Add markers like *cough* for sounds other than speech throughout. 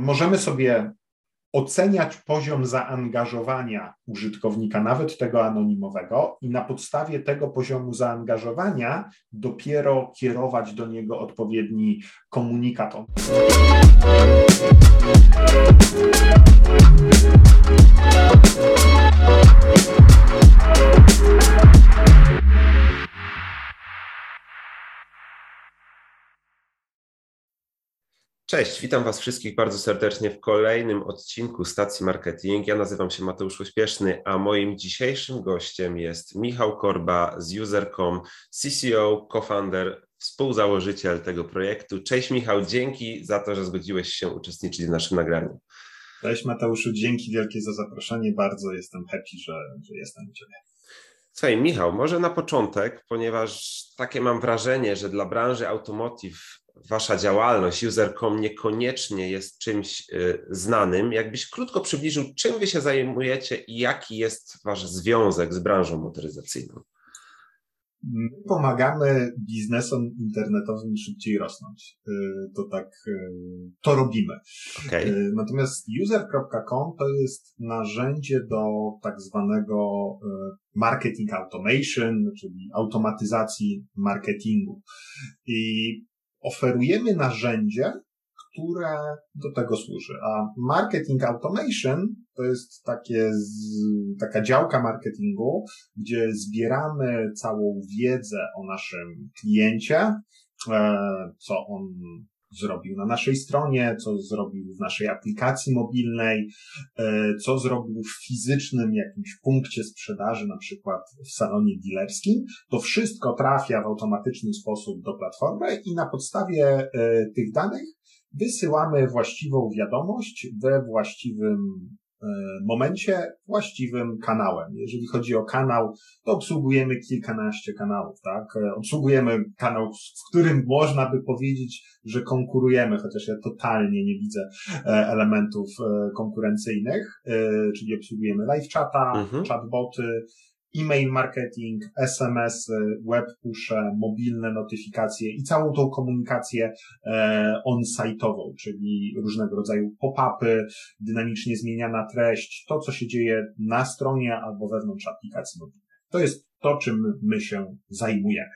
możemy sobie oceniać poziom zaangażowania użytkownika, nawet tego anonimowego, i na podstawie tego poziomu zaangażowania dopiero kierować do niego odpowiedni komunikat. Cześć, witam Was wszystkich bardzo serdecznie w kolejnym odcinku Stacji Marketing. Ja nazywam się Mateusz Uśpieszny, a moim dzisiejszym gościem jest Michał Korba z User.com, CCO, co-founder, współzałożyciel tego projektu. Cześć Michał, dzięki za to, że zgodziłeś się uczestniczyć w naszym nagraniu. Cześć Mateuszu, dzięki wielkie za zaproszenie. Bardzo jestem happy, że, że jestem u Ciebie. Słuchaj, Michał, może na początek, ponieważ takie mam wrażenie, że dla branży automotive wasza działalność, user.com niekoniecznie jest czymś y, znanym. Jakbyś krótko przybliżył, czym wy się zajmujecie i jaki jest wasz związek z branżą motoryzacyjną? My pomagamy biznesom internetowym szybciej rosnąć. Y, to tak, y, to robimy. Okay. Natomiast user.com to jest narzędzie do tak zwanego marketing automation, czyli automatyzacji marketingu. I oferujemy narzędzie, które do tego służy. A marketing automation to jest takie, taka działka marketingu, gdzie zbieramy całą wiedzę o naszym kliencie, e, co on zrobił na naszej stronie, co zrobił w naszej aplikacji mobilnej, e, co zrobił w fizycznym jakimś punkcie sprzedaży, na przykład w salonie dealerskim, to wszystko trafia w automatyczny sposób do platformy i na podstawie e, tych danych wysyłamy właściwą wiadomość we właściwym momencie właściwym kanałem. Jeżeli chodzi o kanał, to obsługujemy kilkanaście kanałów, tak? E, obsługujemy kanał, w którym można by powiedzieć, że konkurujemy, chociaż ja totalnie nie widzę e, elementów konkurencyjnych, czyli obsługujemy live chata, mhm. chatboty, e-mail marketing, SMS, web pusze, mobilne notyfikacje i całą tą komunikację e, on-site'ową, czyli różnego rodzaju pop-upy, dynamicznie zmieniana treść, to co się dzieje na stronie albo wewnątrz aplikacji mobilnej. To jest to, czym my się zajmujemy.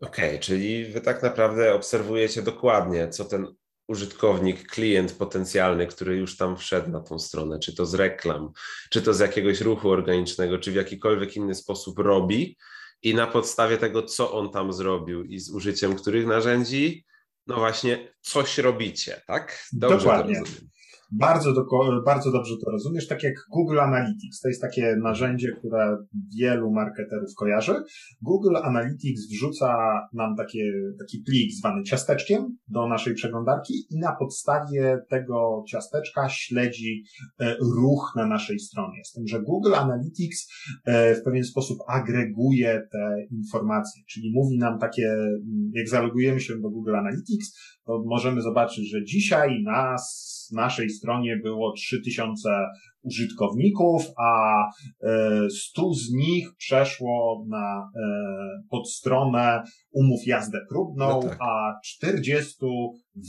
Okej, okay, czyli wy tak naprawdę obserwujecie dokładnie, co ten użytkownik, klient potencjalny, który już tam wszedł na tą stronę, czy to z reklam, czy to z jakiegoś ruchu organicznego, czy w jakikolwiek inny sposób robi i na podstawie tego, co on tam zrobił i z użyciem których narzędzi, no właśnie coś robicie, tak? Dobrze Dokładnie. to rozumiem. Bardzo, do, bardzo dobrze to rozumiesz, tak jak Google Analytics. To jest takie narzędzie, które wielu marketerów kojarzy. Google Analytics wrzuca nam takie, taki plik zwany ciasteczkiem do naszej przeglądarki i na podstawie tego ciasteczka śledzi e, ruch na naszej stronie. Z tym, że Google Analytics e, w pewien sposób agreguje te informacje, czyli mówi nam takie, jak zalogujemy się do Google Analytics, to możemy zobaczyć, że dzisiaj nas naszej stronie było 3000 użytkowników, a 100 e, z nich przeszło na e, podstronę umów jazdę próbną, no tak. a 40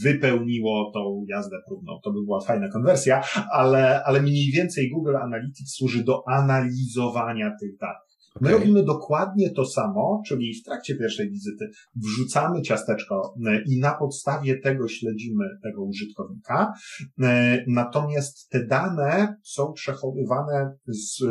wypełniło tą jazdę próbną. To by była fajna konwersja, ale, ale mniej więcej Google Analytics służy do analizowania tych danych. My okay. robimy dokładnie to samo, czyli w trakcie pierwszej wizyty wrzucamy ciasteczko e, i na podstawie tego śledzimy tego użytkownika. E, natomiast te dane są przechowywane z, e,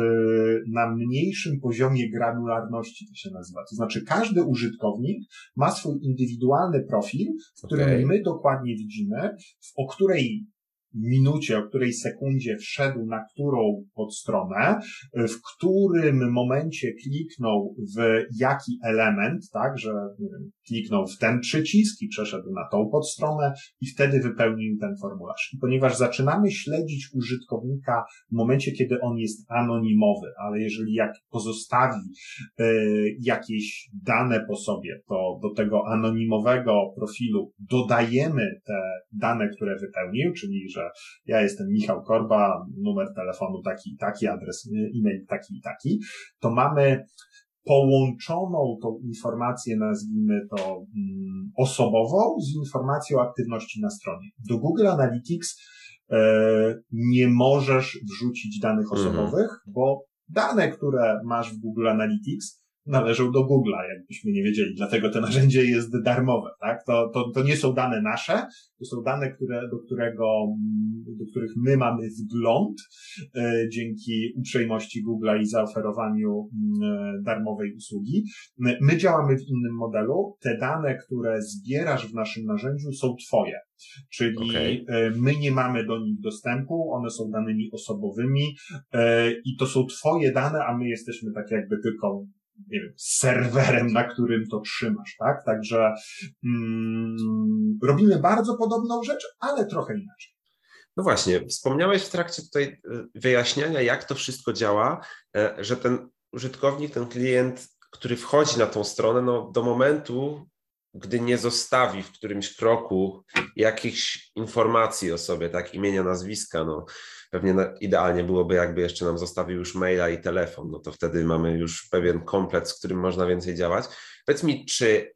na mniejszym poziomie granularności, to się nazywa. To znaczy każdy użytkownik ma swój indywidualny profil, w którym okay. my dokładnie widzimy, o której minucie, o której sekundzie wszedł na którą podstronę, w którym momencie kliknął w jaki element, tak, że nie wiem, kliknął w ten przycisk i przeszedł na tą podstronę i wtedy wypełnił ten formularz. I ponieważ zaczynamy śledzić użytkownika w momencie, kiedy on jest anonimowy, ale jeżeli jak pozostawi y, jakieś dane po sobie, to do tego anonimowego profilu dodajemy te dane, które wypełnił, czyli że ja jestem Michał Korba, numer telefonu taki i taki, adres e-mail taki i taki, to mamy połączoną tą informację, nazwijmy to mm, osobową, z informacją o aktywności na stronie. Do Google Analytics nie możesz wrzucić danych mhm. osobowych, bo dane, które masz w Google Analytics, należą do Google'a, jakbyśmy nie wiedzieli. Dlatego to narzędzie jest darmowe, tak? To, to, to nie są dane nasze, to są dane, które, do, którego, do których my mamy wgląd e, dzięki uprzejmości Google'a i zaoferowaniu e, darmowej usługi. My działamy w innym modelu. Te dane, które zbierasz w naszym narzędziu są twoje. Czyli okay. E, my nie mamy do nich dostępu, one są danymi osobowymi e, i to są twoje dane, a my jesteśmy tak jakby tylko nie wiem, serwerem, na którym to trzymasz, tak? Także mm, robimy bardzo podobną rzecz, ale trochę inaczej. No właśnie, wspomniałeś w trakcie tutaj e, wyjaśniania, jak to wszystko działa, e, że ten użytkownik, ten klient, który wchodzi na tą stronę, no do momentu, gdy nie zostawi w którymś kroku jakichś informacji o sobie, tak, imienia, nazwiska, no, pewnie idealnie byłoby, jakby jeszcze nam zostawił już maila i telefon, no to wtedy mamy już pewien komplet, z którym można więcej działać. Powiedz mi, czy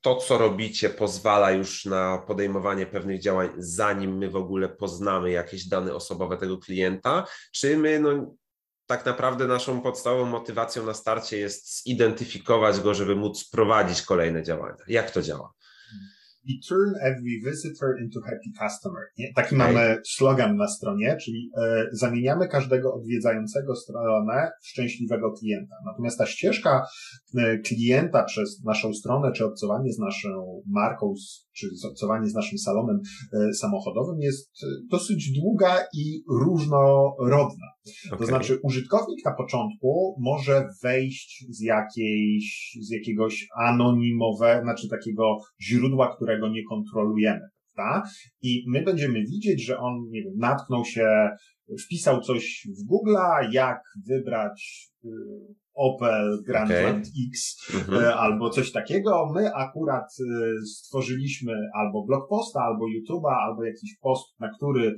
to, co robicie, pozwala już na podejmowanie pewnych działań, zanim my w ogóle poznamy jakieś dane osobowe tego klienta, czy my no, tak naprawdę naszą podstawową motywacją na starcie jest zidentyfikować go, żeby móc prowadzić kolejne działania? Jak to działa? We turn every visitor into happy customer. Nie? Taki okay. mamy slogan na stronie, czyli e, zamieniamy każdego odwiedzającego stronę w szczęśliwego klienta. Natomiast ta ścieżka e, klienta przez naszą stronę, czy obcowanie z naszą marką, czy obcowanie z naszym salonem e, samochodowym jest e, dosyć długa i różnorodna. Okay. To znaczy użytkownik na początku może wejść z jakiejś, z jakiegoś anonimowego, znaczy takiego źródła, którego nie kontrolujemy. Prawda? I my będziemy widzieć, że on, nie wiem, natknął się, wpisał coś w Google'a, jak wybrać y, Opel Grandland okay. X mhm. E, albo coś takiego. My akurat y, stworzyliśmy albo blog posta, albo YouTube'a, albo jakiś post, na który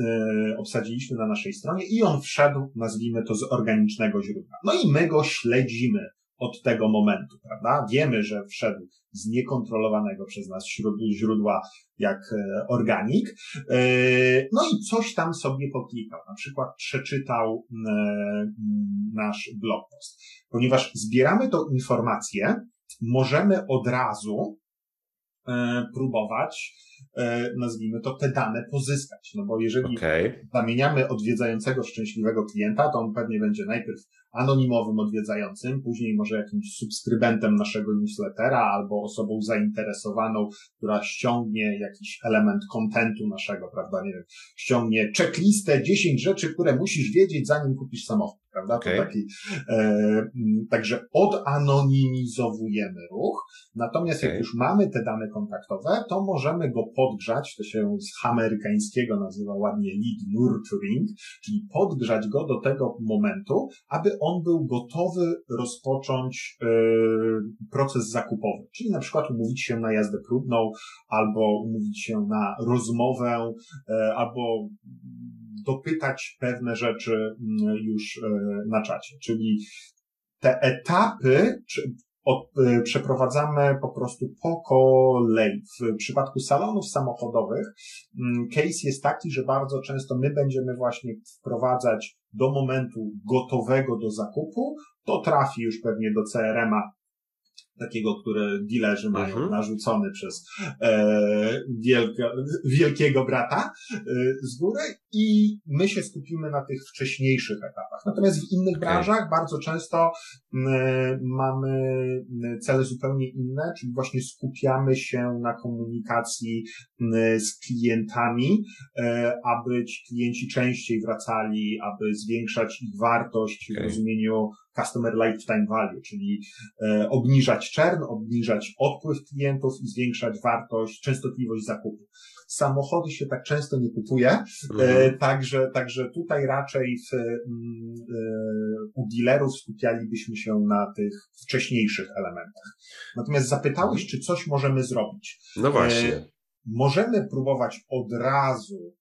Y, obsadziliśmy na naszej stronie i on wszedł, nazwijmy to, z organicznego źródła. No i my go śledzimy od tego momentu, prawda? Wiemy, że wszedł z niekontrolowanego przez nas źródła jak e, organik, y, no i coś tam sobie poklikał, na przykład przeczytał nasz blog post. Ponieważ zbieramy tą informację, możemy od razu e, próbować E, nazwijmy to, te dane pozyskać. No bo jeżeli okay. zamieniamy odwiedzającego szczęśliwego klienta, to on pewnie będzie najpierw anonimowym odwiedzającym, później może jakimś subskrybentem naszego newslettera albo osobą zainteresowaną, która ściągnie jakiś element kontentu naszego, prawda, nie wiem, ściągnie checklistę 10 rzeczy, które musisz wiedzieć zanim kupisz samochód, prawda, okay. to taki, e, także odanonimizowujemy ruch, natomiast okay. jak już mamy te dane kontaktowe, to możemy go podgrzać, to się z amerykańskiego nazywa ładnie lead nurturing, czyli podgrzać go do tego momentu, aby on był gotowy rozpocząć e, proces zakupowy, czyli na przykład umówić się na jazdę próbną, albo umówić się na rozmowę, e, albo dopytać pewne rzeczy mm, już e, na czacie. Czyli te etapy, od, y, przeprowadzamy po prostu po kolei. W przypadku salonów samochodowych mm, case jest taki, że bardzo często my będziemy właśnie wprowadzać do momentu gotowego do zakupu, to trafi już pewnie do CRM-a takiego, które dealerzy mają mhm. narzucony przez e, wielka, wielkiego brata e, z góry i my się skupimy na tych wcześniejszych etapach. Natomiast w innych okay. branżach bardzo często mamy cele zupełnie inne, czyli właśnie skupiamy się na komunikacji z klientami, e, aby ci klienci częściej wracali, aby zwiększać ich wartość okay. w rozumieniu Customer Lifetime Value, czyli e, obniżać czern, obniżać odpływ klientów i zwiększać wartość, częstotliwość zakupu. Samochody się tak często nie kupuje, e, mhm. także, także tutaj raczej w, mm, e, u dealerów skupialibyśmy się na tych wcześniejszych elementach. Natomiast zapytałeś, czy coś możemy zrobić. No właśnie. Możemy próbować od razu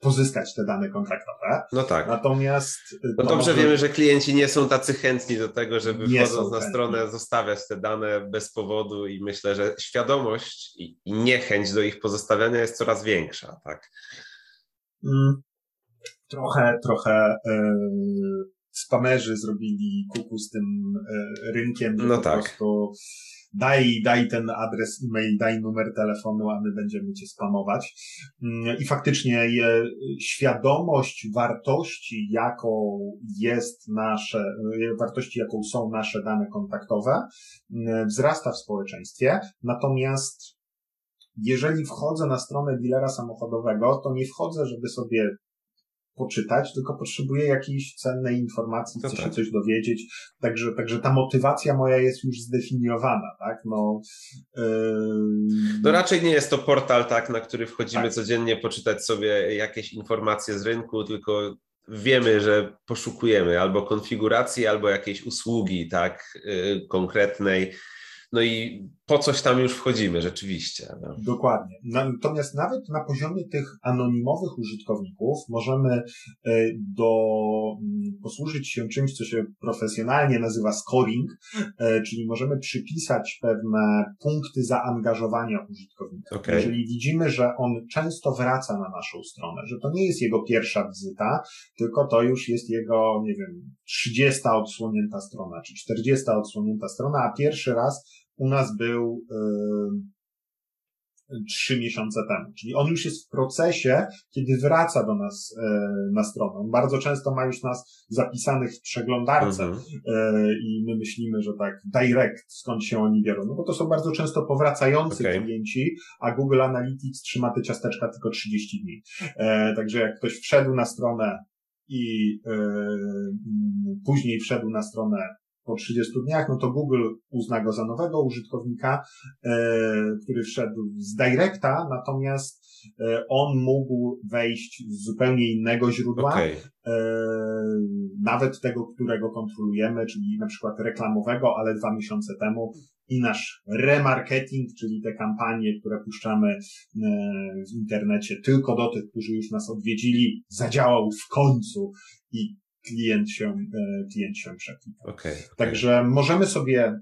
pozyskać te dane kontraktowe. No tak. Natomiast. No dobrze może... wiemy, że klienci nie są tacy chętni do tego, żeby nie wchodząc na chętni. stronę zostawiać te dane bez powodu i myślę, że świadomość i niechęć do ich pozostawiania jest coraz większa, tak? Mm, trochę, trochę. Yy spamerzy zrobili kuku z tym e, rynkiem, no po tak. prostu daj, daj ten adres e-mail, daj numer telefonu, a my będziemy cię spamować. Mm, I faktycznie świadomość wartości, jaką jest nasze, e, wartości, jaką są nasze dane kontaktowe, mm, wzrasta w społeczeństwie. Natomiast jeżeli wchodzę na stronę dealera samochodowego, to nie wchodzę, żeby sobie poczytać, tylko potrzebuję jakiejś cennej informacji, chcę tak. się coś dowiedzieć. Także, także ta motywacja moja jest już zdefiniowana, tak? No, yy... no raczej nie jest to portal, tak, na który wchodzimy tak. codziennie poczytać sobie jakieś informacje z rynku, tylko wiemy, że poszukujemy albo konfiguracji, albo jakiejś usługi, tak, yy, konkretnej no i po coś tam już wchodzimy rzeczywiście. No. Dokładnie. Natomiast nawet na poziomie tych anonimowych użytkowników możemy e, do, posłużyć się czymś, co się profesjonalnie nazywa scoring, e, czyli możemy przypisać pewne punkty zaangażowania użytkownika. Okay. Jeżeli widzimy, że on często wraca na naszą stronę, że to nie jest jego pierwsza wizyta, tylko to już jest jego, nie wiem, 30 odsłonięta strona, czy 40 odsłonięta strona, a pierwszy raz u nas był trzy miesiące temu. Czyli on już jest w procesie, kiedy wraca do nas e, na stronę. On bardzo często ma już nas zapisanych w przeglądarce mhm. e, i my myślimy, że tak direct, skąd się oni biorą. No bo to są bardzo często powracający okay. klienci, a Google Analytics trzyma te ciasteczka tylko 30 dni. E, także jak ktoś wszedł na stronę i później wszedł na stronę po 30 dniach, no to Google uzna go za nowego użytkownika, e, który wszedł z Directa, natomiast e, on mógł wejść z zupełnie innego źródła, okay. E, nawet tego, którego kontrolujemy, czyli na przykład reklamowego, ale dwa miesiące temu i nasz remarketing, czyli te kampanie, które puszczamy w internecie tylko do tych, którzy już nas odwiedzili, zadziałał w końcu i klient się, e, klient się. Okay, okay. Także możemy sobie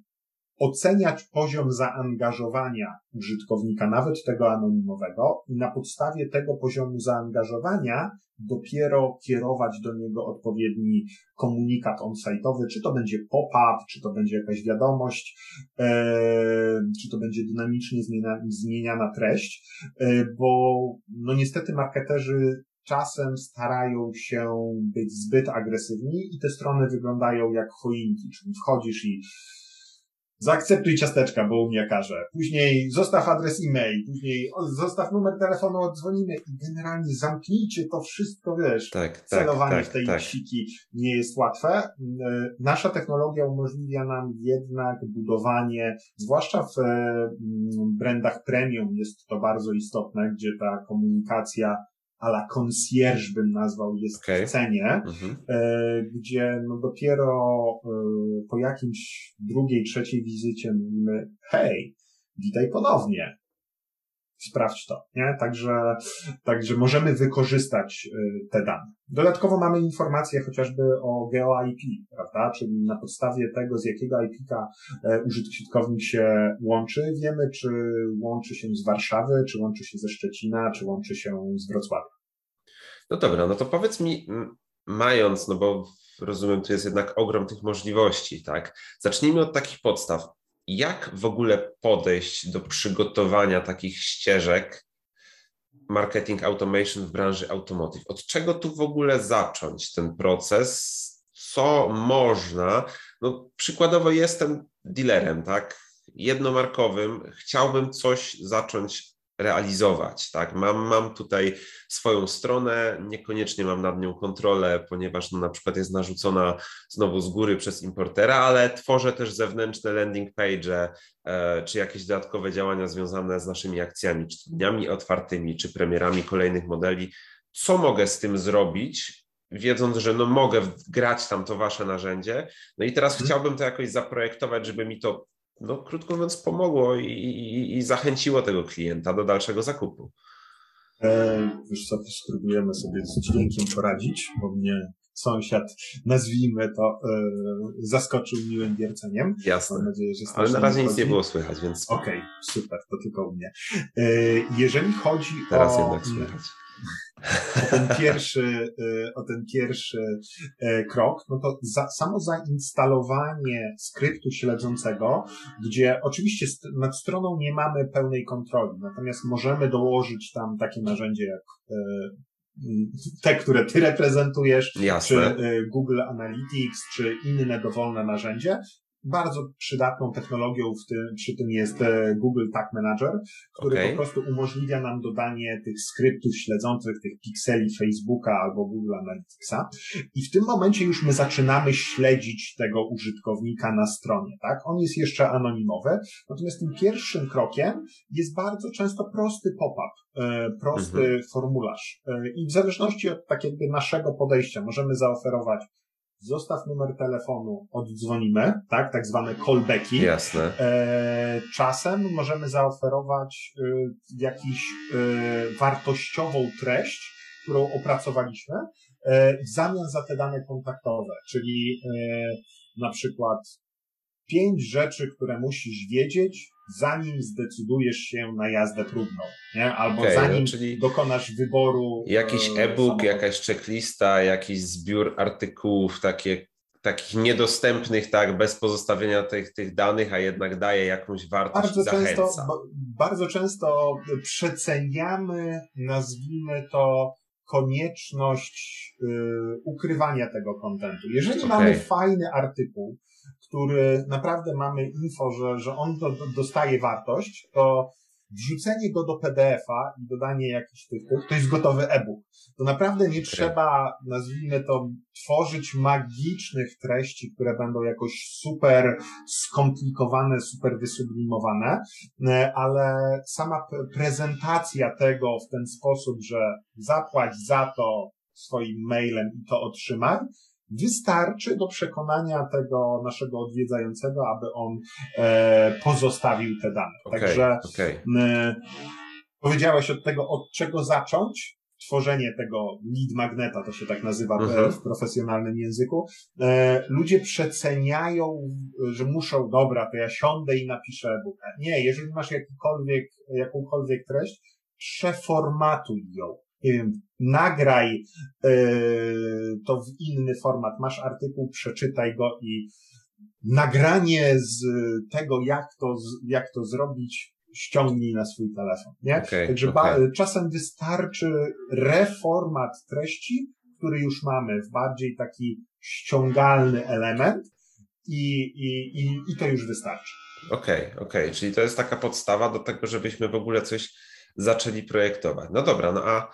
oceniać poziom zaangażowania użytkownika, nawet tego anonimowego, i na podstawie tego poziomu zaangażowania dopiero kierować do niego odpowiedni komunikat on-site'owy, czy to będzie pop-up, czy to będzie jakaś wiadomość, e, czy to będzie dynamicznie zmienia, zmieniana treść, e, bo no niestety marketerzy czasem starają się być zbyt agresywni i te strony wyglądają jak choinki, czyli wchodzisz i zaakceptuj ciasteczka, bo u mnie każe. Później zostaw adres e-mail, później zostaw numer telefonu, odzwonimy i generalnie zamknijcie to wszystko, wiesz. Tak, tak celowanie tak, w tej tak. siki nie jest łatwe. Nasza technologia umożliwia nam jednak budowanie, zwłaszcza w mm, brandach premium jest to bardzo istotne, gdzie ta komunikacja a la concierge bym nazwał, jest okay. w cenie, mhm. e, gdzie no dopiero e, po jakimś drugiej, trzeciej wizycie mówimy, hej, witaj ponownie, sprawdź to, nie? Także, także możemy wykorzystać e, te dane. Dodatkowo mamy informacje chociażby o GeoIP, prawda? Czyli na podstawie tego, z jakiego IP-ka e, użytkownik się łączy, wiemy, czy łączy się z Warszawy, czy łączy się ze Szczecina, czy łączy się z Wrocławia. No dobra, no to powiedz mi, mając, no bo rozumiem, tu jest jednak ogrom tych możliwości, tak? Zacznijmy od takich podstaw jak w ogóle podejść do przygotowania takich ścieżek marketing automation w branży automotive? Od czego tu w ogóle zacząć ten proces? Co można? No, przykładowo jestem dealerem, tak? Jednomarkowym, chciałbym coś zacząć realizować. Tak? Mam, mam tutaj swoją stronę, niekoniecznie mam nad nią kontrolę, ponieważ no, na przykład jest narzucona znowu z góry przez importera, ale tworzę też zewnętrzne landing page, e, czy jakieś dodatkowe działania związane z naszymi akcjami, czy dniami otwartymi, czy premierami kolejnych modeli. Co mogę z tym zrobić, wiedząc, że no mogę grać tam to wasze narzędzie. No i teraz hmm. chciałbym to jakoś zaprojektować, żeby mi to no, krótko mówiąc, pomogło i, i, i zachęciło tego klienta do dalszego zakupu. E, wiesz co, spróbujemy sobie z dźwiękiem poradzić, bo mnie sąsiad, nazwijmy to, e, zaskoczył miłym wierceniem. Jasne. Mam nadzieję, że Ale na razie nic nie było słychać, więc... Okej, okay, super, to tylko u mnie. E, jeżeli chodzi Teraz o... jednak słychać. O ten pierwszy, e, o ten pierwszy e, krok, no to za, samo zainstalowanie skryptu śledzącego, gdzie oczywiście nad stroną nie mamy pełnej kontroli, natomiast możemy dołożyć tam takie narzędzie jak e, te, które ty reprezentujesz, Jasne. czy y, Google Analytics, czy inne dowolne narzędzie, bardzo przydatną technologią w tym, przy tym jest e, Google Tag Manager, który okay. po prostu umożliwia nam dodanie tych skryptów śledzących, tych pikseli Facebooka albo Google Analyticsa. I w tym momencie już my zaczynamy śledzić tego użytkownika na stronie, tak? On jest jeszcze anonimowy, natomiast tym pierwszym krokiem jest bardzo często prosty pop-up, e, prosty mhm. formularz. E, I w zależności od takiego naszego podejścia możemy zaoferować zostaw numer telefonu, oddzwonimy, tak, tak zwane callbacki. Jasne. E, czasem możemy zaoferować e, jakiś e, wartościową treść, którą opracowaliśmy, e, w zamian za te dane kontaktowe, czyli e, na przykład pięć rzeczy, które musisz wiedzieć, zanim zdecydujesz się na jazdę próbną, nie? Albo okay, zanim no, czyli dokonasz wyboru. Jakiś e, e-book, jakaś checklista, jakiś zbiór artykułów, takie, takich niedostępnych, tak, bez pozostawienia tych, tych danych, a jednak daje jakąś wartość bardzo Często, bardzo często przeceniamy, nazwijmy to, konieczność y, ukrywania tego kontentu. Jeżeli okay. mamy fajny artykuł, który naprawdę mamy info, że, że on do, dostaje wartość, to wrzucenie go do PDF-a i dodanie jakichś tych, tych, to jest gotowy e-book. To naprawdę nie trzeba, nazwijmy to, tworzyć magicznych treści, które będą jakoś super skomplikowane, super wysublimowane, e, ale sama prezentacja tego w ten sposób, że zapłać za to swoim mailem i to otrzymaj, wystarczy do przekonania tego naszego odwiedzającego, aby on e, pozostawił te dane. Okay, Także okay. E, powiedziałeś od tego, od czego zacząć. Tworzenie tego lead magneta, to się tak nazywa uh-huh. w profesjonalnym języku. E, ludzie przeceniają, że muszą, dobra, to ja siądę i napiszę e-booka. Nie, jeżeli masz jakikolwiek, jakąkolwiek treść, przeformatuj ją nie wiem, nagraj yy, to w inny format, masz artykuł, przeczytaj go i nagranie z tego, jak to, jak to zrobić, ściągnij na swój telefon, nie? Okay, Także okay. czasem wystarczy reformat treści, który już mamy w bardziej taki ściągalny element i, i, i, i to już wystarczy. Okej, okay, okej, okay. czyli to jest taka podstawa do tego, żebyśmy w ogóle coś zaczęli projektować. No dobra, no a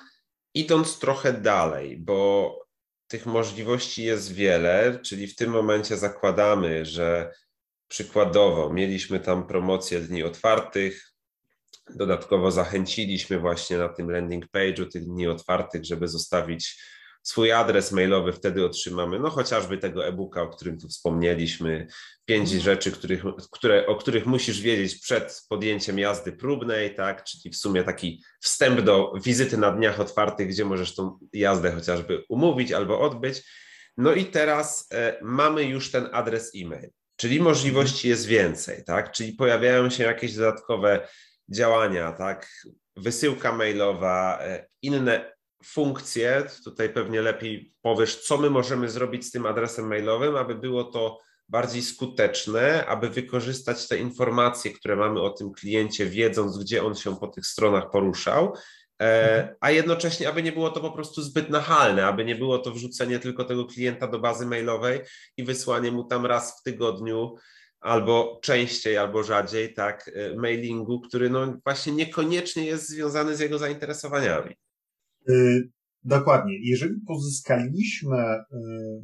idąc trochę dalej, bo tych możliwości jest wiele, czyli w tym momencie zakładamy, że przykładowo mieliśmy tam promocję dni otwartych, dodatkowo zachęciliśmy właśnie na tym landing page'u tych dni otwartych, żeby zostawić swój adres mailowy, wtedy otrzymamy, no chociażby tego e-booka, o którym tu wspomnieliśmy, pięć rzeczy, których, które, o których musisz wiedzieć przed podjęciem jazdy próbnej, tak, czyli w sumie taki wstęp do wizyty na dniach otwartych, gdzie możesz tą jazdę chociażby umówić albo odbyć. No i teraz e, mamy już ten adres e-mail, czyli możliwości jest więcej, tak, czyli pojawiają się jakieś dodatkowe działania, tak, wysyłka mailowa, e, inne funkcje, tutaj pewnie lepiej powiesz, co my możemy zrobić z tym adresem mailowym, aby było to bardziej skuteczne, aby wykorzystać te informacje, które mamy o tym kliencie, wiedząc, gdzie on się po tych stronach poruszał, e, a jednocześnie, aby nie było to po prostu zbyt nachalne, aby nie było to wrzucenie tylko tego klienta do bazy mailowej i wysłanie mu tam raz w tygodniu albo częściej, albo rzadziej, tak, e, mailingu, który no właśnie niekoniecznie jest związany z jego zainteresowaniami. Y, dokładnie. Jeżeli pozyskaliśmy, y,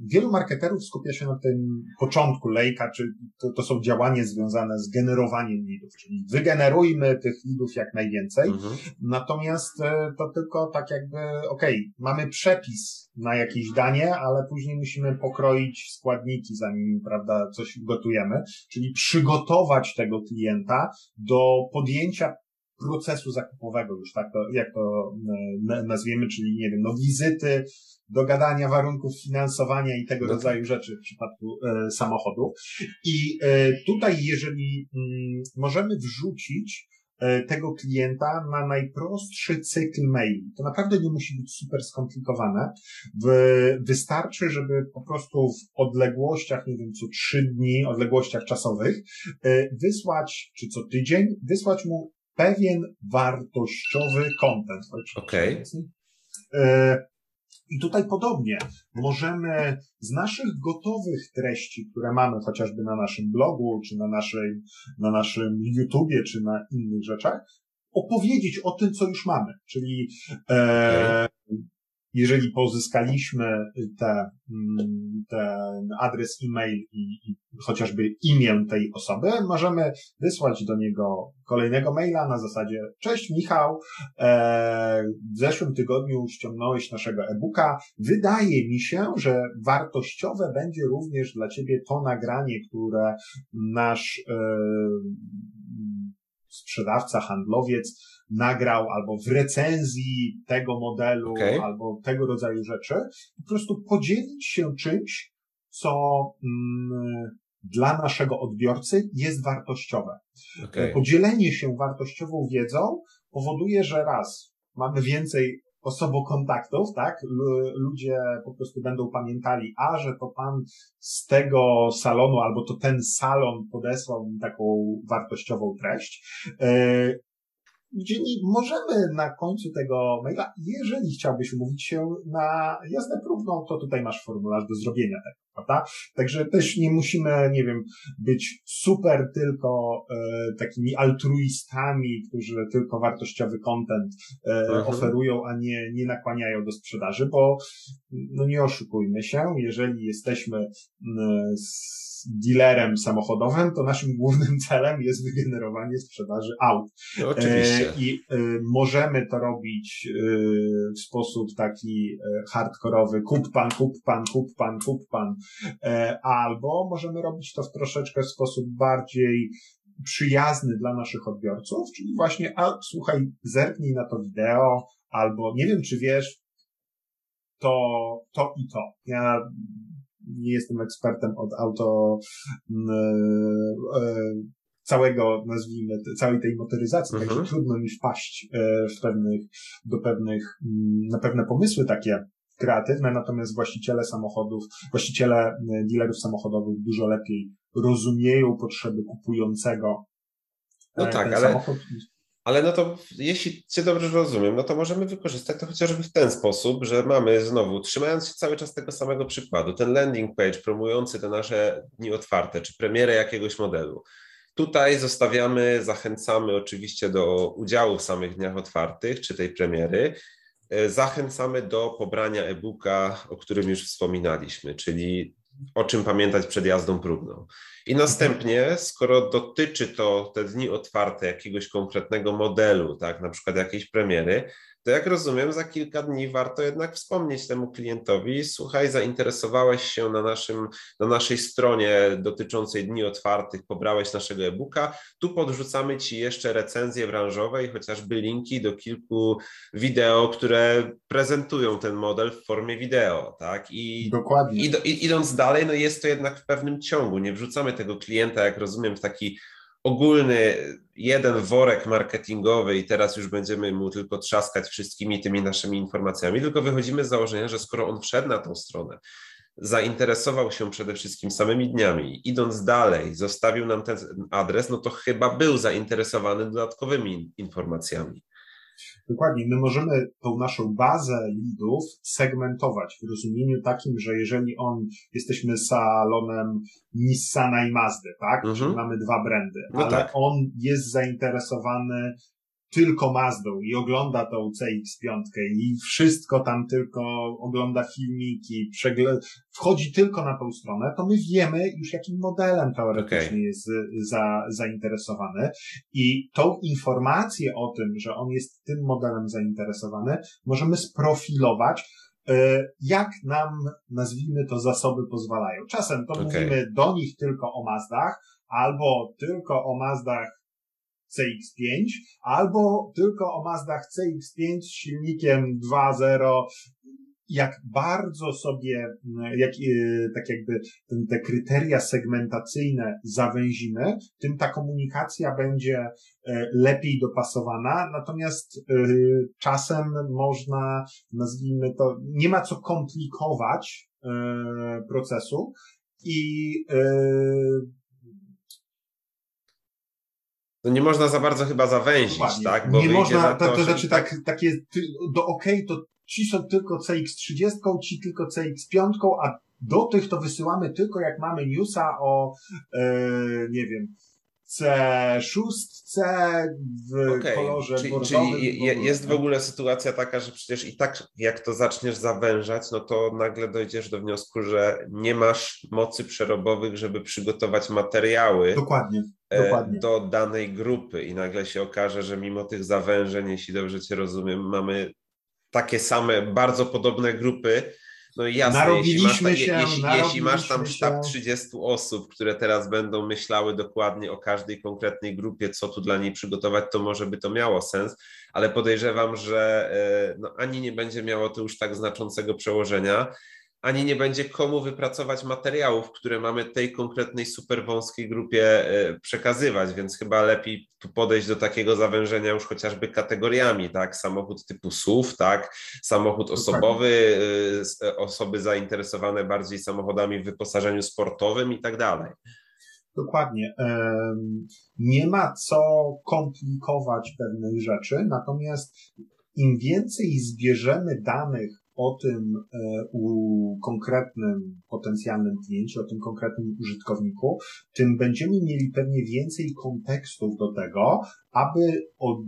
wielu marketerów skupia się na tym początku lejka, czy to, to są działania związane z generowaniem leadów, czyli wygenerujmy tych leadów jak najwięcej. Mhm. Natomiast y, to tylko tak jakby, okej, okay, mamy przepis na jakieś danie, ale później musimy pokroić składniki, zanim, prawda, coś gotujemy, czyli przygotować tego klienta do podjęcia procesu zakupowego już, tak to, jak to nazwiemy, czyli nie wiem, no wizyty, dogadania warunków finansowania i tego no. rodzaju rzeczy w przypadku e, samochodu. I e, tutaj, jeżeli mm, możemy wrzucić e, tego klienta na najprostszy cykl maili. To naprawdę nie musi być super skomplikowane. Wystarczy, żeby po prostu w odległościach, nie wiem, co trzy dni, odległościach czasowych, wysłać, czy co tydzień, wysłać mu pewien wartościowy content. Okej. Okay. I tutaj podobnie możemy z naszych gotowych treści, które mamy chociażby na naszym blogu, czy na naszej, na naszym YouTubie, czy na innych rzeczach, opowiedzieć o tym, co już mamy. Czyli e, jeżeli pozyskaliśmy te, mm, ten adres e-mail i, i chociażby imię tej osoby, możemy wysłać do niego kolejnego maila na zasadzie Cześć Michał, e, w zeszłym tygodniu ściągnąłeś naszego e-booka. Wydaje mi się, że wartościowe będzie również dla Ciebie to nagranie, które nasz e, sprzedawca, handlowiec nagrał albo w recenzji tego modelu, okay. albo tego rodzaju rzeczy, po prostu podzielić się czymś, co mm, dla naszego odbiorcy jest wartościowe. Okay. Podzielenie się wartościową wiedzą powoduje, że raz mamy więcej osobokontaktów, tak? Ludzie po prostu będą pamiętali, a że to pan z tego salonu, albo to ten salon podesłał mi taką wartościową treść. E, gdzie nie, możemy na końcu tego maila, jeżeli chciałbyś umówić się na jazdę próbną, to tutaj masz formularz do zrobienia tego, prawda? Także też nie musimy, nie wiem, być super tylko e, takimi altruistami, którzy tylko wartościowy content e, mhm. oferują, a nie, nie nakłaniają do sprzedaży, bo no nie oszukujmy się, jeżeli jesteśmy z dealerem samochodowym, to naszym głównym *laughs* celem jest wygenerowanie sprzedaży aut. No, oczywiście. E, I e, możemy to robić e, w sposób taki hardkorowy, kup pan, kup pan, kup pan, kup pan, albo możemy robić to w troszeczkę sposób bardziej przyjazny dla naszych odbiorców, czyli właśnie, a słuchaj, zerknij na to wideo, albo nie wiem, czy wiesz, to, to i to. Ja nie jestem ekspertem od auto mm, e, e, całego, nazwijmy, całej tej motoryzacji, mhm. także trudno mi wpaść e, w pewnych, do pewnych, mm, na pewne pomysły takie kreatywne, natomiast właściciele samochodów, właściciele dealerów samochodowych dużo lepiej rozumieją potrzeby kupującego no tak, ale, samochód. Ale no to jeśli Cię dobrze rozumiem, no to możemy wykorzystać to chociażby w ten sposób, że mamy znowu, trzymając się cały czas tego samego przykładu, ten landing page promujący te nasze dni otwarte, czy premierę jakiegoś modelu. Tutaj zostawiamy, zachęcamy oczywiście do udziału w samych dniach otwartych, czy tej premiery. E, zachęcamy do pobrania e-booka, o którym już wspominaliśmy, czyli o czym pamiętać przed jazdą próbną. I następnie, skoro dotyczy to te dni otwarte jakiegoś konkretnego modelu, tak, na przykład jakiejś premiery, to jak rozumiem, za kilka dni warto jednak wspomnieć temu klientowi, słuchaj, zainteresowałeś się na, naszym, na naszej stronie dotyczącej dni otwartych, pobrałeś naszego e-booka, tu podrzucamy Ci jeszcze recenzje branżowe i chociażby linki do kilku wideo, które prezentują ten model w formie wideo, tak? I, Dokładnie. Id, idąc dalej, no jest to jednak w pewnym ciągu, nie wrzucamy tego klienta, jak rozumiem, w taki ogólny jeden worek marketingowy i teraz już będziemy mu tylko trzaskać wszystkimi tymi naszymi informacjami, tylko wychodzimy z założenia, że skoro on wszedł na tą stronę, zainteresował się przede wszystkim samymi dniami, idąc dalej, zostawił nam ten adres, no to chyba był zainteresowany dodatkowymi informacjami. Dokładnie. My możemy tą naszą bazę leadów segmentować w rozumieniu takim, że jeżeli on, jesteśmy salonem Nissana i Mazdy, tak? Mhm. Czyli mamy dwa brandy, no ale tak. on jest zainteresowany tylko Mazdą i ogląda tą CX-5 i wszystko tam tylko ogląda filmiki, przegląd, wchodzi tylko na tą stronę, to my wiemy już jakim modelem teoretycznie okay. jest za, zainteresowany i tą informację o tym, że on jest tym modelem zainteresowany, możemy sprofilować e, jak nam, nazwijmy to, zasoby pozwalają. Czasem to okay. mówimy do nich tylko o Mazdach, albo tylko o Mazdach CX5, albo tylko o Mazdach CX5 z silnikiem 2.0 jak bardzo sobie, jak, e, tak jakby te kryteria segmentacyjne zawęzimy, tym ta komunikacja będzie e, lepiej dopasowana, natomiast e, czasem można, nazwijmy to, nie ma co komplikować procesu i no nie można za bardzo chyba zawęzić, Dokładnie. tak? Bo nie można, to, to, to znaczy tak, takie do OK, to ci są tylko CX30, ci tylko CX5, a do tych to wysyłamy tylko jak mamy newsa o, e, nie wiem, C6, C w okay. kolorze czyli, bordowym. Czyli jest w ogóle sytuacja taka, że przecież i tak jak to zaczniesz zawężać, no to nagle dojdziesz do wniosku, że nie masz mocy przerobowych, żeby przygotować materiały. Dokładnie. E, dokładnie. Do danej grupy i nagle się okaże, że mimo tych zawężeń, jeśli dobrze Cię rozumiem, mamy takie same, bardzo podobne grupy. No i jasne, narobiliśmy jeśli masz, jeśli, jeśli masz tam sztab 30 osób, które teraz będą myślały dokładnie o każdej konkretnej grupie, co tu dla niej przygotować, to może by to miało sens, ale podejrzewam, że e, no, ani nie będzie miało to już tak znaczącego przełożenia, ani nie będzie komu wypracować materiałów, które mamy tej konkretnej super wąskiej grupie e, przekazywać, więc chyba lepiej tu podejść do takiego zawężenia już chociażby kategoriami, tak? Samochód typu SUV, tak? Samochód osobowy, e, e, osoby zainteresowane bardziej samochodami w wyposażeniu sportowym i tak dalej. Dokładnie. Nie ma co komplikować pewnej rzeczy, natomiast im więcej zbierzemy danych o tym e, u konkretnym potencjalnym kliencie, o tym konkretnym użytkowniku, tym będziemy mieli pewnie więcej kontekstów do tego, aby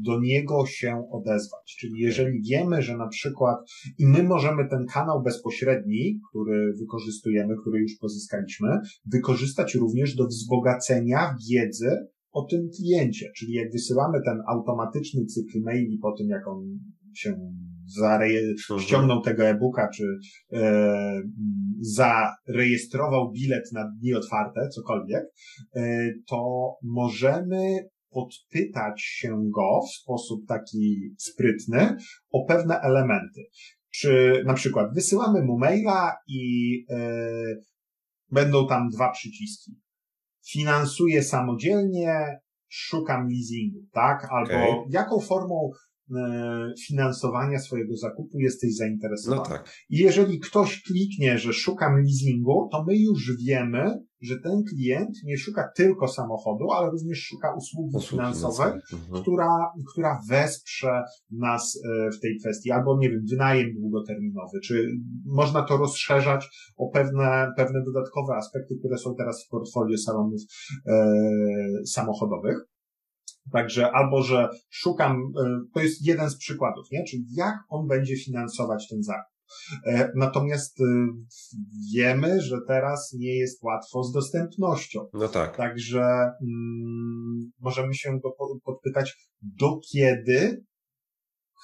do niego się odezwać. Czyli jeżeli wiemy, że na przykład i my możemy ten kanał bezpośredni, który wykorzystujemy, który już pozyskaliśmy, wykorzystać również do wzbogacenia wiedzy o tym kliencie. Czyli jak wysyłamy ten automatyczny cykl maili po tym, jak on się zareje- mhm. ściągnął tego e-booka, czy e, zarejestrował bilet na dni otwarte, cokolwiek, e, to możemy podpytać się go w sposób taki sprytny o pewne elementy. Czy na przykład wysyłamy mu maila i e, będą tam dwa przyciski. Finansuję samodzielnie, szukam leasingu, tak? Albo okay. jaką formą finansowania swojego zakupu jesteś zainteresowany. No tak. I jeżeli ktoś kliknie, że szukam leasingu, to my już wiemy, że ten klient nie szuka tylko samochodu, ale również szuka usługi, usługi finansowej, mhm. która, która wesprze nas e, w tej kwestii, albo nie wiem, wynajem długoterminowy, czy można to rozszerzać o pewne, pewne dodatkowe aspekty, które są teraz w portfolio salonów e, samochodowych. Także albo, że szukam, e, to jest jeden z przykładów, nie? Czyli jak on będzie finansować ten zakup. E, natomiast e, wiemy, że teraz nie jest łatwo z dostępnością. No tak. Także mm, możemy się go podpytać, do kiedy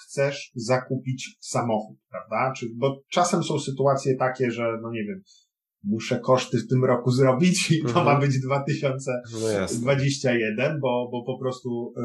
chcesz zakupić samochód, prawda? Czy, bo czasem są sytuacje takie, że, no nie wiem, muszę koszty w tym roku zrobić i to mhm. ma być 2021, no bo, bo po prostu y,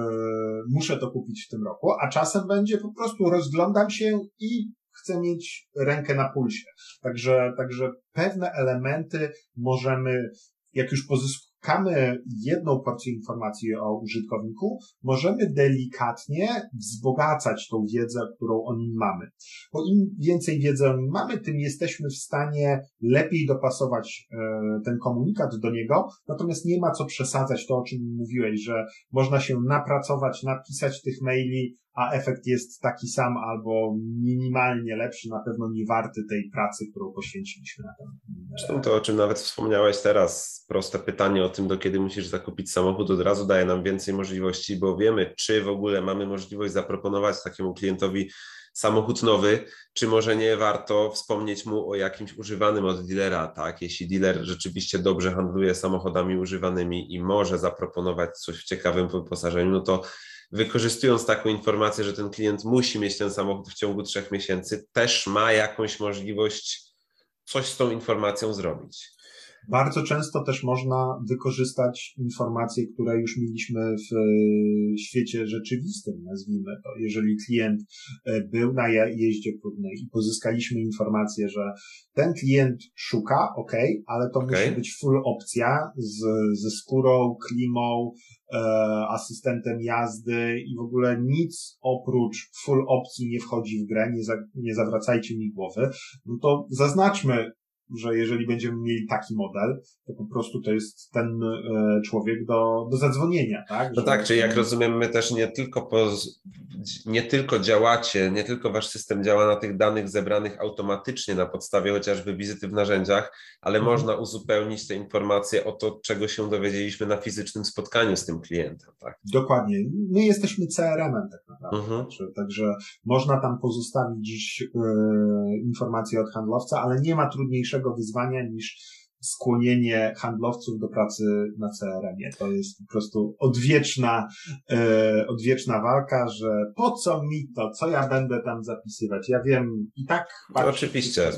muszę to kupić w tym roku, a czasem będzie po prostu rozglądam się i chcę mieć rękę na pulsie. Także, także pewne elementy możemy, jak już pozyskujemy, uzyskamy jedną porcję informacji o użytkowniku, możemy delikatnie wzbogacać tą wiedzę, którą o nim mamy. Bo im więcej wiedzy mamy, tym jesteśmy w stanie lepiej dopasować e, ten komunikat do niego, natomiast nie ma co przesadzać to, o czym mówiłeś, że można się napracować, napisać tych maili, a efekt jest taki sam albo minimalnie lepszy, na pewno nie warty tej pracy, którą poświęciliśmy na ten. Zresztą to, o czym nawet wspomniałeś teraz, proste pytanie o tym, do kiedy musisz zakupić samochód, od razu daje nam więcej możliwości, bo wiemy, czy w ogóle mamy możliwość zaproponować takiemu klientowi samochód nowy, czy może nie warto wspomnieć mu o jakimś używanym od dealera, tak? Jeśli dealer rzeczywiście dobrze handluje samochodami używanymi i może zaproponować coś w ciekawym wyposażeniu, no to wykorzystując taką informację, że ten klient musi mieć ten samochód w ciągu trzech miesięcy, też ma jakąś możliwość coś z tą informacją zrobić. Bardzo często też można wykorzystać informacje, które już mieliśmy w e, świecie rzeczywistym, nazwijmy to. Jeżeli klient e, był na jeździe próbnej i pozyskaliśmy informację, że ten klient szuka, ok, ale to okay. musi być full opcja z, ze skórą, klimą, e, asystentem jazdy i w ogóle nic oprócz full opcji nie wchodzi w grę, nie, za, nie zawracajcie mi głowy, no to zaznaczmy że jeżeli będziemy mieli taki model, to po prostu to jest ten e, człowiek do, do zadzwonienia, tak? No tak, czyli jak rozumiem, my też nie tylko, po, nie tylko działacie, nie tylko wasz system działa na tych danych zebranych automatycznie na podstawie chociażby wizyty w narzędziach, ale mhm. można uzupełnić te informacje o to, czego się dowiedzieliśmy na fizycznym spotkaniu z tym klientem, tak? Dokładnie. My jesteśmy CRM-em tak naprawdę, mhm. także, także można tam pozostawić yy, informacje od handlowca, ale nie ma trudniejszego większego wyzwania niż skłonienie handlowców do pracy na CRM-ie. To jest po prostu odwieczna, e, odwieczna walka, że po co mi to, co ja będę tam zapisywać? Ja wiem i tak no, Oczywiście.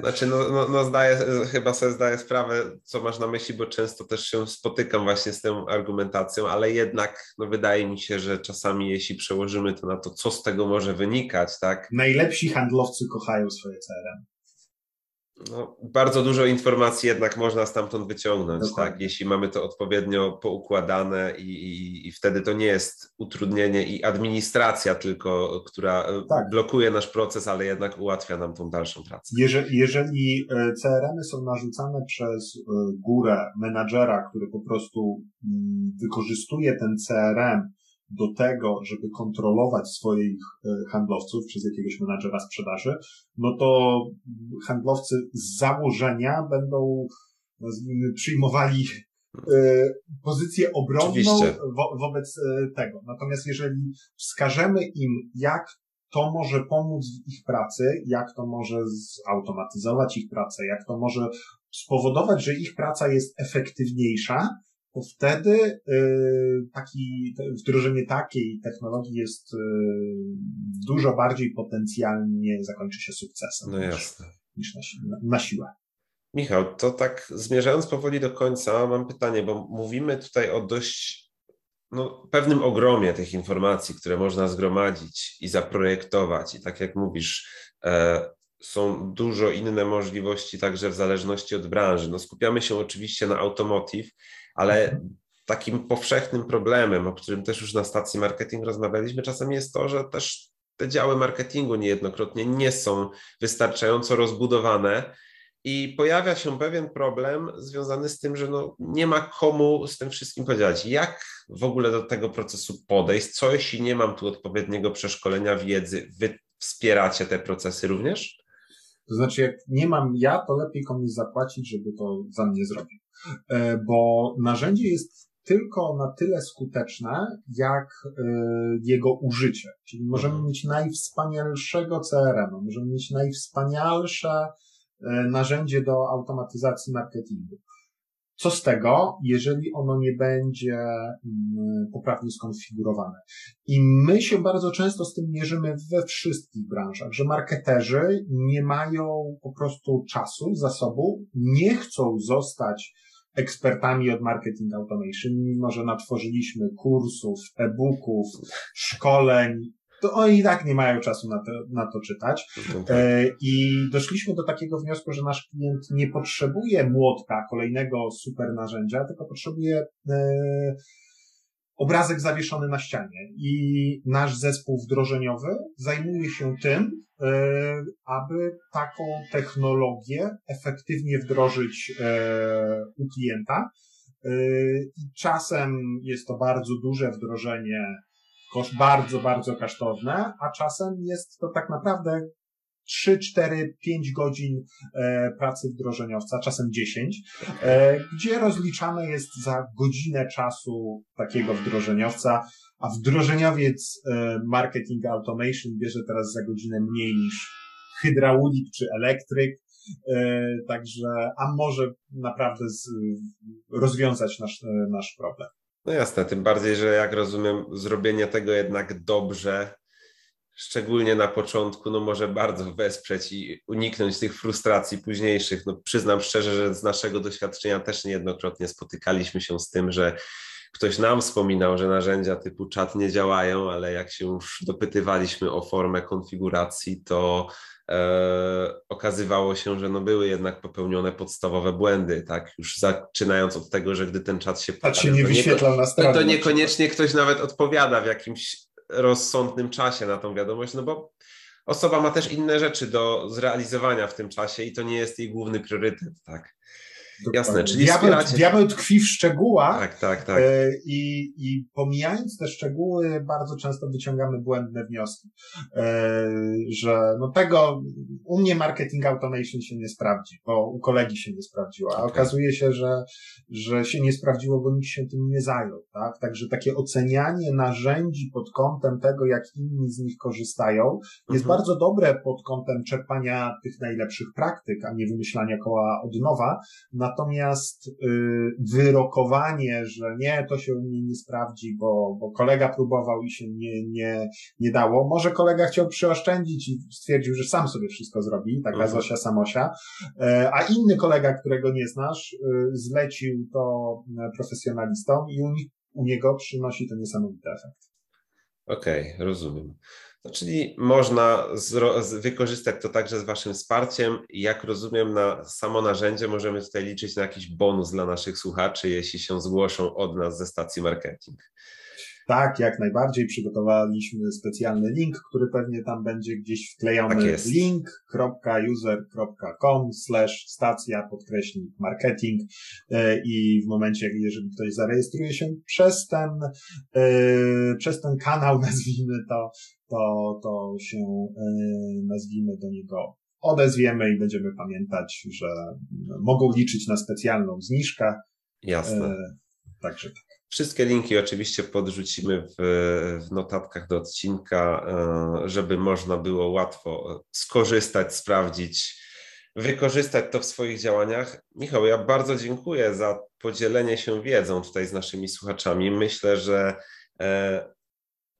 Znaczy, no, no, no zdaję, chyba sobie zdaję sprawę, co masz na myśli, bo często też się spotykam właśnie z tą argumentacją, ale jednak no, wydaje mi się, że czasami jeśli przełożymy to na to, co z tego może wynikać, tak? Najlepsi handlowcy kochają swoje CRM no, bardzo dużo informacji jednak można stamtąd wyciągnąć, tak? Jeśli mamy to odpowiednio poukładane i, i, i, wtedy to nie jest utrudnienie i administracja tylko, która e, tak. blokuje nasz proces, ale jednak ułatwia nam tą dalszą pracę. Jeżeli, jeżeli CRM-y są narzucane przez e, górę menadżera, który po prostu mm, wykorzystuje ten CRM do tego, żeby kontrolować swoich e, handlowców przez jakiegoś menadżera sprzedaży, no to handlowcy z założenia będą nazwijmy, przyjmowali e, pozycję obronną wo wobec e, tego. Natomiast jeżeli wskażemy im, jak to może pomóc w ich pracy, jak to może zautomatyzować ich pracę, jak to może spowodować, że ich praca jest efektywniejsza, to wtedy y, taki, wdrożenie takiej technologii jest y, dużo bardziej potencjalnie zakończy się sukcesem no jasne. niż, niż na, na siłę. Michał, to tak zmierzając powoli do końca, mam pytanie, bo mówimy tutaj o dość no, pewnym ogromie tych informacji, które można zgromadzić i zaprojektować. I tak jak mówisz, e, są dużo inne możliwości, także w zależności od branży. No, skupiamy się oczywiście na automotive, ale takim powszechnym problemem, o którym też już na stacji marketing rozmawialiśmy, czasem jest to, że też te działy marketingu niejednokrotnie nie są wystarczająco rozbudowane. I pojawia się pewien problem związany z tym, że no nie ma komu z tym wszystkim podziałać. Jak w ogóle do tego procesu podejść? Co jeśli nie mam tu odpowiedniego przeszkolenia wiedzy? Wy wspieracie te procesy również? To znaczy, jak nie mam ja, to lepiej komuś zapłacić, żeby to za mnie zrobił. E, bo narzędzie jest tylko na tyle skuteczne, jak e, jego użycie. Czyli możemy mhm. mieć najwspanialszego CRM, możemy mieć najwspanialsze e, narzędzie do automatyzacji marketingu. Co z tego, jeżeli ono nie będzie mm, poprawnie skonfigurowane? I my się bardzo często z tym mierzymy we wszystkich branżach, że marketerzy nie mają po prostu czasu, zasobu, nie chcą zostać ekspertami od marketing automation, mimo że natworzyliśmy kursów, e-booków, szkoleń, to oni i tak nie mają czasu na to, na to czytać. No tak. E, I doszliśmy do takiego wniosku, że nasz klient nie potrzebuje młotka, kolejnego super narzędzia, tylko potrzebuje e, obrazek zawieszony na ścianie. I nasz zespół wdrożeniowy zajmuje się tym, e, aby taką technologię efektywnie wdrożyć u klienta. I czasem jest to bardzo duże wdrożenie, koszt bardzo, bardzo kosztowne, a czasem jest to tak naprawdę 3, 4, 5 godzin e, pracy wdrożeniowca, czasem 10, e, gdzie rozliczane jest za godzinę czasu takiego wdrożeniowca, a wdrożeniowiec e, marketing automation bierze teraz za godzinę mniej niż hydraulik czy elektryk, także, a może naprawdę z, rozwiązać nasz, nasz problem. No jasne, tym bardziej, że jak rozumiem, zrobienie tego jednak dobrze szczególnie na początku, no może bardzo wesprzeć i uniknąć tych frustracji późniejszych. No przyznam szczerze, że z naszego doświadczenia też niejednokrotnie spotykaliśmy się z tym, że ktoś nam wspominał, że narzędzia typu czat nie działają, ale jak się już dopytywaliśmy o formę konfiguracji, to okazywało się, że no były jednak popełnione podstawowe błędy, tak? Już zaczynając od tego, że gdy ten czat się pojawia, się nie wyświetlał na stronie. To niekoniecznie ktoś nawet odpowiada w jakimś rozsądnym czasie na tą wiadomość, no bo osoba ma też inne rzeczy do zrealizowania w tym czasie i to nie jest jej główny priorytet, tak? Jasne, czyli diabeł, wspieracie... diabeł tkwi w szczegółach tak, tak, tak. E, I, i pomijając te szczegóły, bardzo często wyciągamy błędne wnioski, e, że no tego u mnie marketing automation się nie sprawdzi, bo u kolegi się nie sprawdziło, a okay. okazuje się, że, że się nie sprawdziło, bo nikt się tym nie zajął, tak? Także takie ocenianie narzędzi pod kątem tego, jak inni z nich korzystają, jest mhm. bardzo dobre pod kątem czerpania tych najlepszych praktyk, a nie wymyślania koła od nowa, Natomiast y, wyrokowanie, że nie, to się u mnie nie sprawdzi, bo, bo kolega próbował i się nie, nie, nie dało. Może kolega chciał przyoszczędzić i stwierdził, że sam sobie wszystko zrobi, taka mhm. Zosia Samosia, e, a inny kolega, którego nie znasz, y, zlecił to e, profesjonalistom i u, u niego przynosi to niesamowity efekt. Okej, okay, rozumiem. No, czyli można wykorzystać to także z Waszym wsparciem. Jak rozumiem, na samo narzędzie możemy tutaj liczyć na jakiś bonus dla naszych słuchaczy, jeśli się zgłoszą od nas ze stacji marketing. Tak, jak najbardziej. Przygotowaliśmy specjalny link, który pewnie tam będzie gdzieś wklejony. Tak link.user.com slash stacja podkreśnik marketing e, i w momencie, jeżeli ktoś zarejestruje się przez ten, e, przez ten kanał, *laughs* nazwijmy to, to, to się e, nazwijmy do niego odezwiemy i będziemy pamiętać, że mogą liczyć na specjalną zniżkę. Jasne. Także tak. Wszystkie linki oczywiście podrzucimy w, w, notatkach do odcinka, e, żeby można było łatwo skorzystać, sprawdzić, wykorzystać to w swoich działaniach. Michał, ja bardzo dziękuję za podzielenie się wiedzą tutaj z naszymi słuchaczami. Myślę, że e,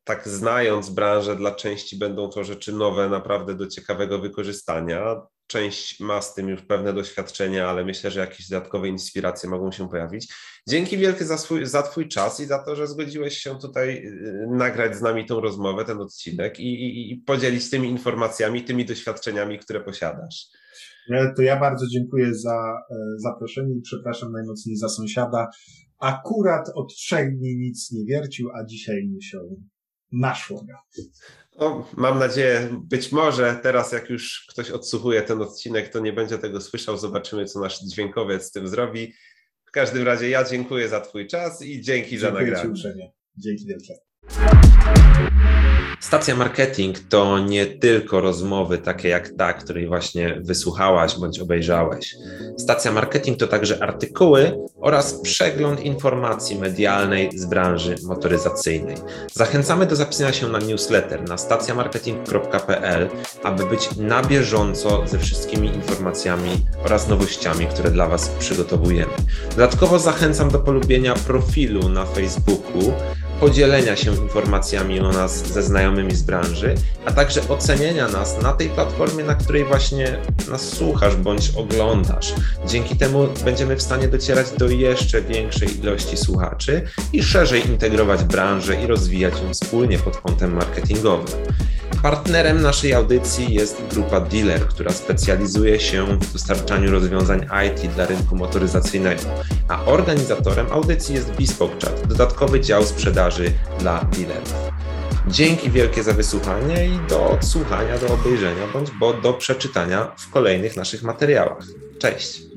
tak znając branżę, dla części będą to rzeczy nowe, naprawdę do ciekawego wykorzystania. Część ma z tym już pewne doświadczenia, ale myślę, że jakieś dodatkowe inspiracje mogą się pojawić. Dzięki wielkie za, swój, za Twój czas i za to, że zgodziłeś się tutaj y, nagrać z nami tą rozmowę, ten odcinek i, i, i podzielić tymi informacjami, tymi doświadczeniami, które posiadasz. To ja bardzo dziękuję za e, zaproszenie i przepraszam najmocniej za sąsiada. Akurat od trzech dni nic nie wiercił, a dzisiaj musiał naszło No, mam nadzieję, być może teraz, jak już ktoś odsłuchuje ten odcinek, to nie będzie tego słyszał. Zobaczymy, co nasz dźwiękowiec z tym zrobi. W każdym razie ja dziękuję za Twój czas i dzięki dziękuję za nagranie. Ci Dzięki wielkie. Stacja marketing to nie tylko rozmowy takie jak ta, której właśnie wysłuchałaś bądź obejrzałeś. Stacja marketing to także artykuły oraz przegląd informacji medialnej z branży motoryzacyjnej. Zachęcamy do zapisania się na newsletter na stacjamarketing.pl, aby być na bieżąco ze wszystkimi informacjami oraz nowościami, które dla Was przygotowujemy. Dodatkowo zachęcam do polubienia profilu na Facebooku podzielenia się informacjami o nas ze znajomymi z branży, a także ocenienia nas na tej platformie, na której właśnie nas słuchasz bądź oglądasz. Dzięki temu będziemy w stanie docierać do jeszcze większej ilości słuchaczy i szerzej integrować branżę i rozwijać ją wspólnie pod kątem marketingowym. Partnerem naszej audycji jest grupa Dealer, która specjalizuje się w dostarczaniu rozwiązań IT dla rynku motoryzacyjnego, a organizatorem audycji jest Bespoke Chat, dodatkowy dział sprzedaży dla dealerów. Dzięki wielkie za wysłuchanie i do odsłuchania, do obejrzenia bądź bo do przeczytania w kolejnych naszych materiałach. Cześć!